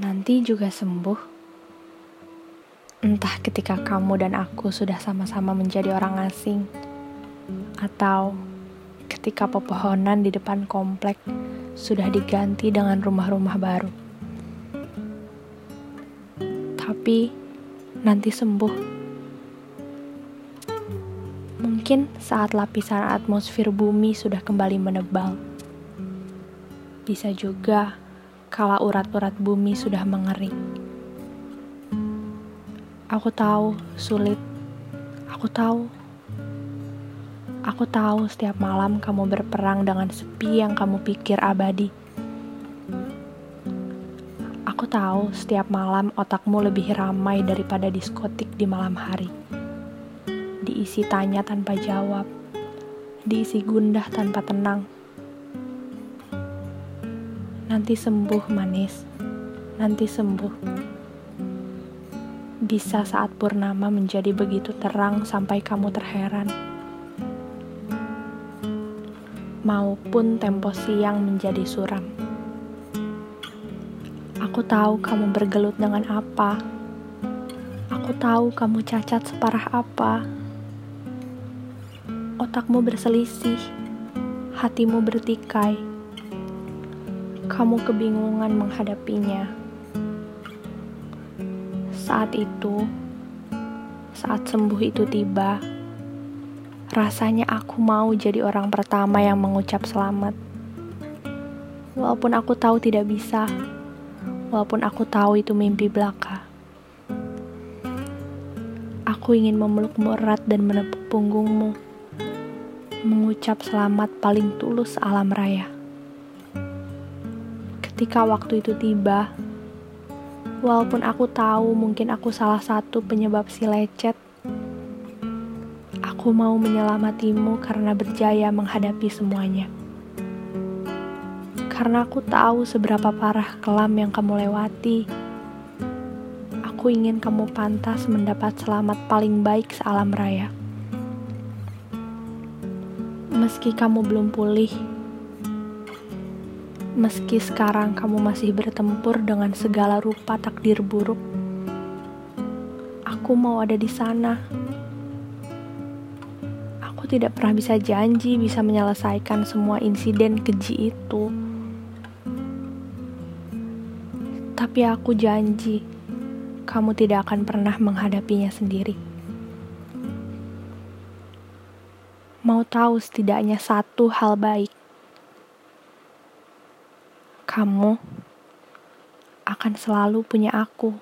nanti juga sembuh. Entah ketika kamu dan aku sudah sama-sama menjadi orang asing, atau ketika pepohonan di depan komplek sudah diganti dengan rumah-rumah baru. Tapi nanti sembuh. Mungkin saat lapisan atmosfer bumi sudah kembali menebal. Bisa juga kala urat-urat bumi sudah mengering. Aku tahu sulit. Aku tahu. Aku tahu setiap malam kamu berperang dengan sepi yang kamu pikir abadi. Aku tahu setiap malam otakmu lebih ramai daripada diskotik di malam hari. Diisi tanya tanpa jawab, diisi gundah tanpa tenang Nanti sembuh, manis. Nanti sembuh. Bisa saat purnama menjadi begitu terang sampai kamu terheran. Maupun tempo siang menjadi suram. Aku tahu kamu bergelut dengan apa. Aku tahu kamu cacat separah apa. Otakmu berselisih, hatimu bertikai kamu kebingungan menghadapinya. Saat itu, saat sembuh itu tiba, rasanya aku mau jadi orang pertama yang mengucap selamat. Walaupun aku tahu tidak bisa, walaupun aku tahu itu mimpi belaka. Aku ingin memelukmu erat dan menepuk punggungmu, mengucap selamat paling tulus alam raya ketika waktu itu tiba, walaupun aku tahu mungkin aku salah satu penyebab si lecet, aku mau menyelamatimu karena berjaya menghadapi semuanya. Karena aku tahu seberapa parah kelam yang kamu lewati. Aku ingin kamu pantas mendapat selamat paling baik sealam raya. Meski kamu belum pulih, Meski sekarang kamu masih bertempur dengan segala rupa takdir buruk, aku mau ada di sana. Aku tidak pernah bisa janji bisa menyelesaikan semua insiden keji itu. Tapi aku janji, kamu tidak akan pernah menghadapinya sendiri. Mau tahu setidaknya satu hal baik kamu akan selalu punya aku.